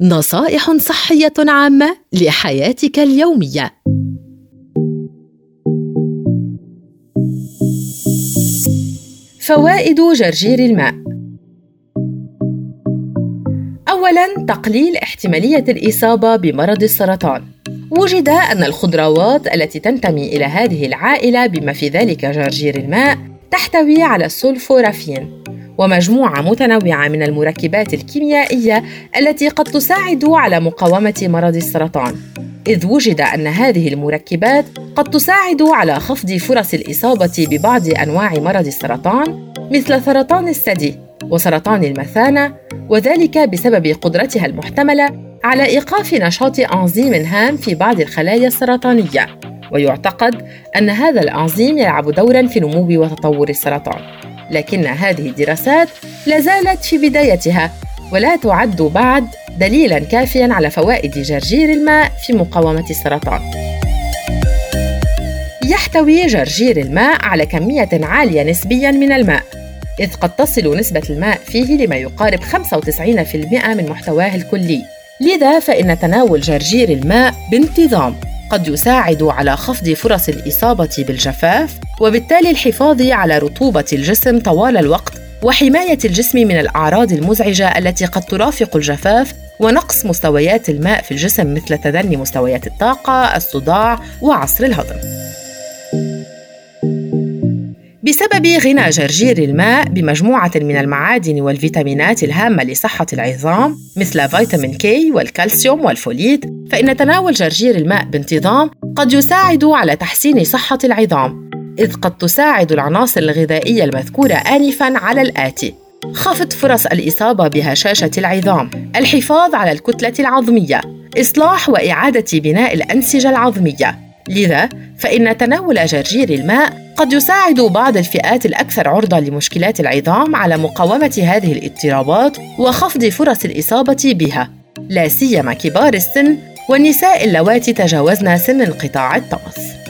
نصائح صحية عامة لحياتك اليومية. فوائد جرجير الماء أولاً تقليل احتمالية الإصابة بمرض السرطان. وجد أن الخضروات التي تنتمي إلى هذه العائلة بما في ذلك جرجير الماء تحتوي على السولفورافين ومجموعة متنوعة من المركبات الكيميائية التي قد تساعد على مقاومة مرض السرطان. إذ وجد أن هذه المركبات قد تساعد على خفض فرص الإصابة ببعض أنواع مرض السرطان مثل سرطان الثدي وسرطان المثانة وذلك بسبب قدرتها المحتملة على إيقاف نشاط أنزيم هام في بعض الخلايا السرطانية. ويعتقد أن هذا الأنزيم يلعب دورا في نمو وتطور السرطان. لكن هذه الدراسات لا زالت في بدايتها ولا تعد بعد دليلا كافيا على فوائد جرجير الماء في مقاومة السرطان. يحتوي جرجير الماء على كمية عالية نسبيا من الماء إذ قد تصل نسبة الماء فيه لما يقارب 95% من محتواه الكلي. لذا فإن تناول جرجير الماء بانتظام. قد يساعد على خفض فرص الإصابة بالجفاف وبالتالي الحفاظ على رطوبة الجسم طوال الوقت وحماية الجسم من الأعراض المزعجة التي قد ترافق الجفاف ونقص مستويات الماء في الجسم مثل تدني مستويات الطاقة، الصداع وعسر الهضم. بسبب غنى جرجير الماء بمجموعة من المعادن والفيتامينات الهامة لصحة العظام مثل فيتامين كي والكالسيوم والفوليت فإن تناول جرجير الماء بانتظام قد يساعد على تحسين صحة العظام إذ قد تساعد العناصر الغذائية المذكورة آنفاً على الآتي. خفض فرص الإصابة بهشاشة العظام الحفاظ على الكتلة العظمية إصلاح وإعادة بناء الأنسجة العظمية. لذا فإن تناول جرجير الماء قد يساعد بعض الفئات الأكثر عرضة لمشكلات العظام على مقاومة هذه الاضطرابات وخفض فرص الإصابة بها لا سيما كبار السن والنساء اللواتي تجاوزن سن انقطاع الطمس